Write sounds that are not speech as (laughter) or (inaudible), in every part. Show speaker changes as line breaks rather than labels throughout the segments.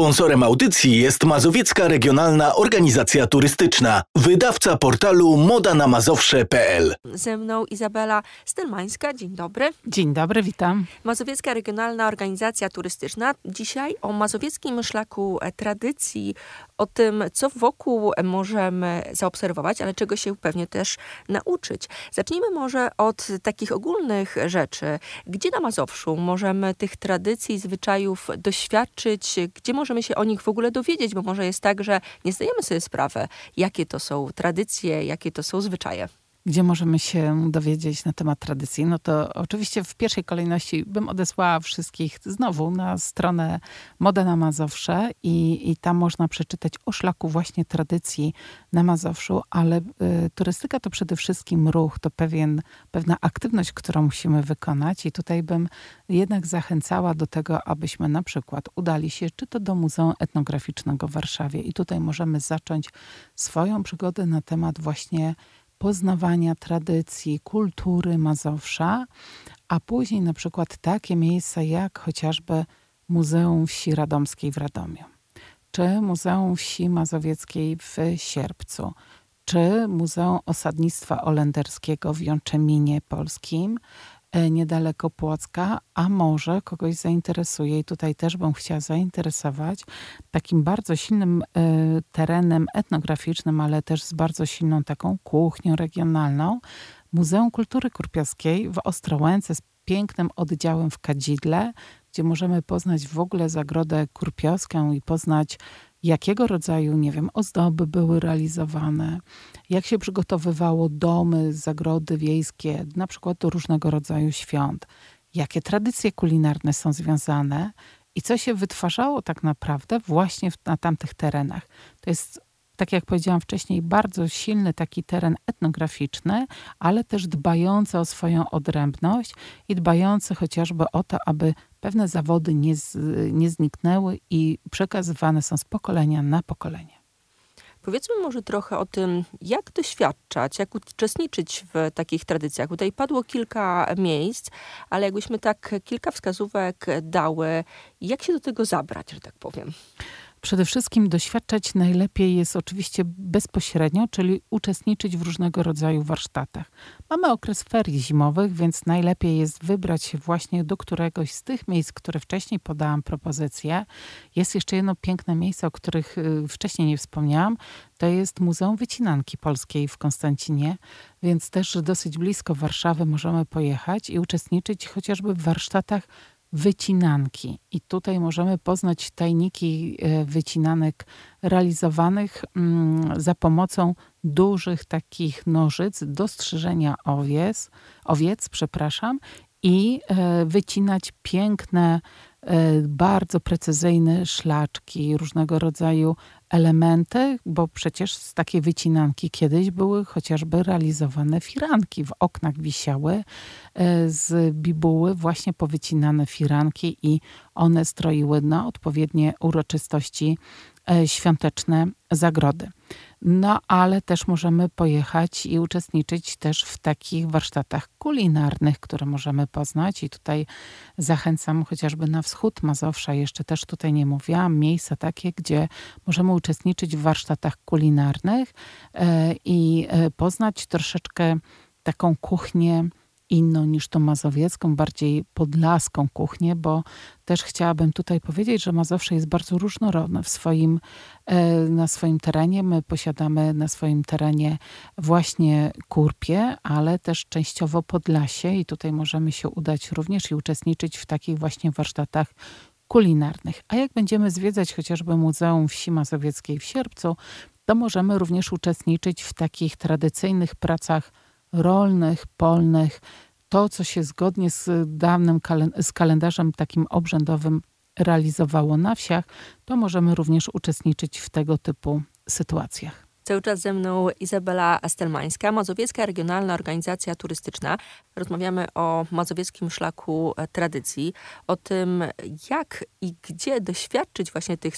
Sponsorem audycji jest Mazowiecka Regionalna Organizacja Turystyczna, wydawca portalu modanamazowsze.pl.
Ze mną Izabela Stelmańska. Dzień dobry.
Dzień dobry, witam.
Mazowiecka Regionalna Organizacja Turystyczna. Dzisiaj o mazowieckim szlaku tradycji, o tym, co wokół możemy zaobserwować, ale czego się pewnie też nauczyć. Zacznijmy może od takich ogólnych rzeczy. Gdzie na Mazowszu możemy tych tradycji, zwyczajów doświadczyć? Gdzie możemy się o nich w ogóle dowiedzieć? Bo może jest tak, że nie zdajemy sobie sprawy, jakie to są tradycje, jakie to są zwyczaje
gdzie możemy się dowiedzieć na temat tradycji, no to oczywiście w pierwszej kolejności bym odesłała wszystkich znowu na stronę Moda na Mazowsze i, i tam można przeczytać o szlaku właśnie tradycji na Mazowszu, ale y, turystyka to przede wszystkim ruch, to pewien, pewna aktywność, którą musimy wykonać i tutaj bym jednak zachęcała do tego, abyśmy na przykład udali się czy to do Muzeum Etnograficznego w Warszawie i tutaj możemy zacząć swoją przygodę na temat właśnie poznawania tradycji, kultury Mazowsza, a później na przykład takie miejsca jak chociażby Muzeum Wsi Radomskiej w Radomiu, czy Muzeum Wsi Mazowieckiej w Sierpcu, czy Muzeum Osadnictwa Olenderskiego w Jączeminie Polskim, niedaleko Płocka, a może kogoś zainteresuje i tutaj też bym chciała zainteresować takim bardzo silnym e, terenem etnograficznym, ale też z bardzo silną taką kuchnią regionalną. Muzeum Kultury Kurpiowskiej w Ostrołęce z pięknym oddziałem w Kadzidle, gdzie możemy poznać w ogóle zagrodę kurpiowską i poznać jakiego rodzaju, nie wiem, ozdoby były realizowane, jak się przygotowywało domy, zagrody wiejskie, na przykład do różnego rodzaju świąt, jakie tradycje kulinarne są związane i co się wytwarzało tak naprawdę właśnie na tamtych terenach. To jest tak jak powiedziałam wcześniej, bardzo silny taki teren etnograficzny, ale też dbający o swoją odrębność i dbający chociażby o to, aby pewne zawody nie, z, nie zniknęły i przekazywane są z pokolenia na pokolenie.
Powiedzmy może trochę o tym, jak doświadczać, jak uczestniczyć w takich tradycjach. Tutaj padło kilka miejsc, ale jakbyśmy tak kilka wskazówek dały, jak się do tego zabrać, że tak powiem.
Przede wszystkim doświadczać najlepiej jest oczywiście bezpośrednio, czyli uczestniczyć w różnego rodzaju warsztatach. Mamy okres ferii zimowych, więc najlepiej jest wybrać się właśnie do któregoś z tych miejsc, które wcześniej podałam propozycję. Jest jeszcze jedno piękne miejsce, o których y, wcześniej nie wspomniałam. To jest Muzeum Wycinanki Polskiej w Konstancinie, więc też dosyć blisko Warszawy możemy pojechać i uczestniczyć chociażby w warsztatach wycinanki. I tutaj możemy poznać tajniki e, wycinanek realizowanych mm, za pomocą dużych takich nożyc do strzyżenia owiec, owiec przepraszam, i e, wycinać piękne, e, bardzo precyzyjne szlaczki, różnego rodzaju elementy, bo przecież z takiej wycinanki kiedyś były chociażby realizowane firanki. W oknach wisiały e, z bibuły właśnie powycinane firanki i one stroiły na odpowiednie uroczystości świąteczne zagrody. No ale też możemy pojechać i uczestniczyć też w takich warsztatach kulinarnych, które możemy poznać. I tutaj zachęcam chociażby na wschód Mazowsza, jeszcze też tutaj nie mówiłam, miejsca takie, gdzie możemy uczestniczyć w warsztatach kulinarnych e, i e, poznać troszeczkę taką kuchnię inną niż tą mazowiecką, bardziej podlaską kuchnię, bo też chciałabym tutaj powiedzieć, że Mazowsze jest bardzo różnorodne w swoim, e, na swoim terenie. My posiadamy na swoim terenie właśnie Kurpie, ale też częściowo Podlasie i tutaj możemy się udać również i uczestniczyć w takich właśnie warsztatach kulinarnych. A jak będziemy zwiedzać chociażby Muzeum Wsi Mazowieckiej w sierpcu, to możemy również uczestniczyć w takich tradycyjnych pracach rolnych, polnych, to, co się zgodnie z dawnym z kalendarzem takim obrzędowym realizowało na wsiach, to możemy również uczestniczyć w tego typu sytuacjach.
Cały czas ze mną Izabela Astelmańska, Mazowiecka Regionalna Organizacja Turystyczna. Rozmawiamy o mazowieckim szlaku e, tradycji, o tym jak i gdzie doświadczyć właśnie tych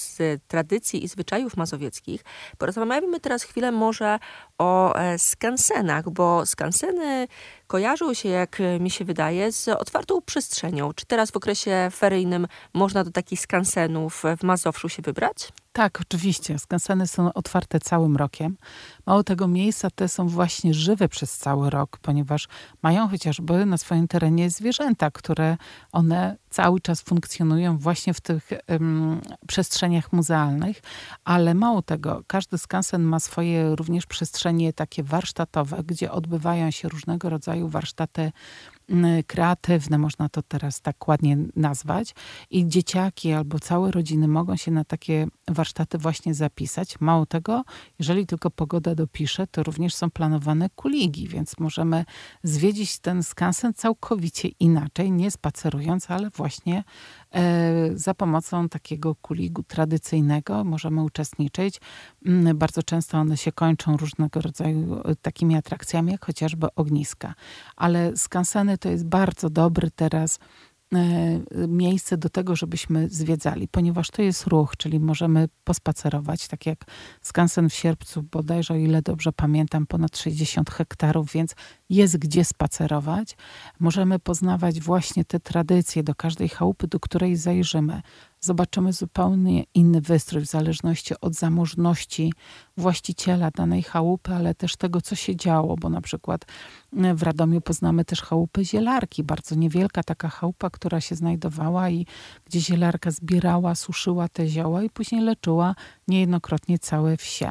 tradycji i zwyczajów mazowieckich. Porozmawiamy teraz chwilę może o e, skansenach, bo skanseny kojarzą się, jak mi się wydaje, z otwartą przestrzenią. Czy teraz w okresie feryjnym można do takich skansenów w Mazowszu się wybrać?
Tak, oczywiście. Skanseny są otwarte całym rokiem. Mało tego, miejsca te są właśnie żywe przez cały rok, ponieważ mają chociażby na swoim terenie zwierzęta, które one cały czas funkcjonują właśnie w tych um, przestrzeniach muzealnych, ale mało tego, każdy skansen ma swoje również przestrzenie takie warsztatowe, gdzie odbywają się różnego rodzaju warsztaty kreatywne, można to teraz tak ładnie nazwać. I dzieciaki albo całe rodziny mogą się na takie warsztaty właśnie zapisać. Mało tego, jeżeli tylko pogoda dopisze, to również są planowane kuligi, więc możemy zwiedzić ten skansen całkowicie inaczej, nie spacerując, ale właśnie e, za pomocą takiego kuligu tradycyjnego możemy uczestniczyć. Mm, bardzo często one się kończą różnego rodzaju e, takimi atrakcjami, jak chociażby ogniska. Ale skanseny to jest bardzo dobry teraz miejsce do tego, żebyśmy zwiedzali, ponieważ to jest ruch, czyli możemy pospacerować, tak jak skansen w Sierpcu, bodajże o ile dobrze pamiętam, ponad 60 hektarów, więc jest gdzie spacerować. Możemy poznawać właśnie te tradycje do każdej chałupy, do której zajrzymy zobaczymy zupełnie inny wystrój w zależności od zamożności właściciela danej chałupy, ale też tego, co się działo, bo na przykład e, w Radomiu poznamy też chałupę zielarki, bardzo niewielka taka chałupa, która się znajdowała i gdzie zielarka zbierała, suszyła te zioła i później leczyła niejednokrotnie całe wsie.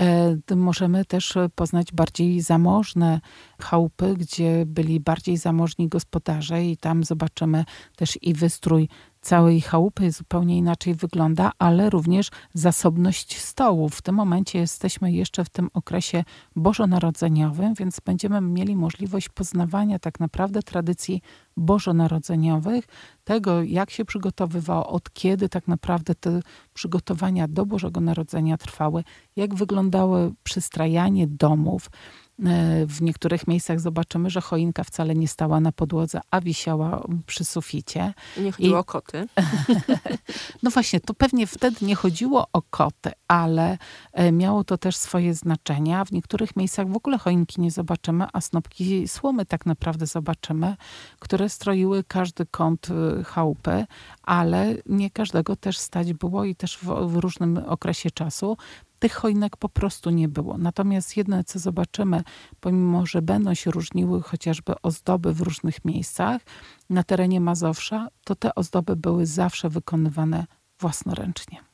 E, możemy też poznać bardziej zamożne chałupy, gdzie byli bardziej zamożni gospodarze i tam zobaczymy też i wystrój całej chałupy zupełnie inaczej wygląda, ale również zasobność stołów. W tym momencie jesteśmy jeszcze w tym okresie bożonarodzeniowym, więc będziemy mieli możliwość poznawania tak naprawdę tradycji bożonarodzeniowych, tego jak się przygotowywało, od kiedy tak naprawdę te przygotowania do Bożego Narodzenia trwały, jak wyglądało przystrajanie domów, w niektórych miejscach zobaczymy, że choinka wcale nie stała na podłodze, a wisiała przy suficie.
Nie chodziło I... o koty. (laughs)
no właśnie, to pewnie wtedy nie chodziło o koty, ale e, miało to też swoje znaczenie. W niektórych miejscach w ogóle choinki nie zobaczymy, a snopki słomy tak naprawdę zobaczymy, które stroiły każdy kąt e, chałupy, ale nie każdego też stać było i też w, w różnym okresie czasu tych choinek po prostu nie było. Natomiast jedno, co zobaczymy, pomimo, że będą się różniły chociażby ozdoby w różnych miejscach na terenie Mazowsza, to te ozdoby były zawsze wykonywane własnoręcznie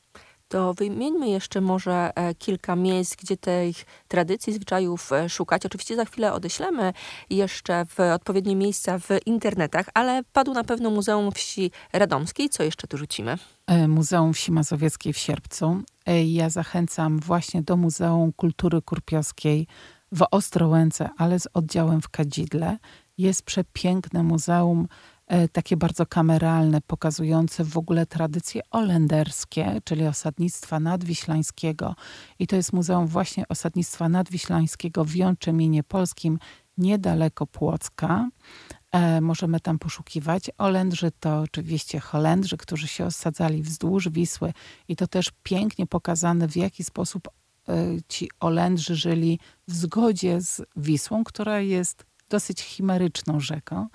to wymieńmy jeszcze może e, kilka miejsc, gdzie tych tradycji, zwyczajów e, szukać. Oczywiście za chwilę odeślemy jeszcze w odpowiednie miejsca w internetach, ale padło na pewno Muzeum Wsi Radomskiej. Co jeszcze tu rzucimy?
E, Muzeum Wsi Mazowieckiej w Sierpcu. Ja zachęcam właśnie do Muzeum Kultury Kurpiowskiej w Ostrołęce, ale z oddziałem w Kadzidle. Jest przepiękne muzeum E, takie bardzo kameralne, pokazujące w ogóle tradycje olenderskie, czyli osadnictwa nadwiślańskiego. I to jest Muzeum właśnie osadnictwa nadwiślańskiego w Jączyminie Polskim, niedaleko Płocka. E, możemy tam poszukiwać. Olendrzy to oczywiście Holendrzy, którzy się osadzali wzdłuż Wisły i to też pięknie pokazane, w jaki sposób e, ci Olendrzy żyli w zgodzie z Wisłą, która jest dosyć chimeryczną rzeką,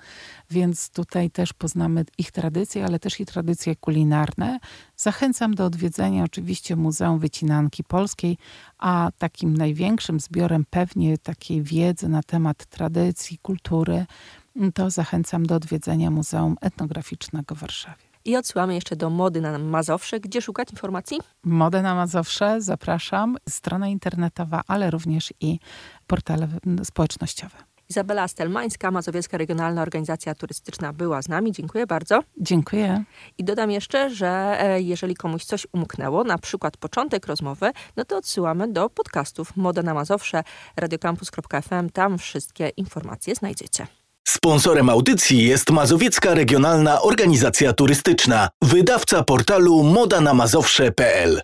więc tutaj też poznamy ich tradycje, ale też i tradycje kulinarne. Zachęcam do odwiedzenia oczywiście Muzeum Wycinanki Polskiej, a takim największym zbiorem pewnie takiej wiedzy na temat tradycji, kultury, to zachęcam do odwiedzenia Muzeum Etnograficznego w Warszawie.
I odsyłamy jeszcze do Mody na Mazowsze. Gdzie szukać informacji?
Modę na Mazowsze, zapraszam. Strona internetowa, ale również i portale społecznościowe.
Izabela Stelmańska, Mazowiecka Regionalna Organizacja Turystyczna była z nami. Dziękuję bardzo.
Dziękuję.
I dodam jeszcze, że e, jeżeli komuś coś umknęło, na przykład początek rozmowy, no to odsyłamy do podcastów Moda na Mazowsze, radiocampus.fm. Tam wszystkie informacje znajdziecie.
Sponsorem audycji jest Mazowiecka Regionalna Organizacja Turystyczna, wydawca portalu modanamazowsze.pl.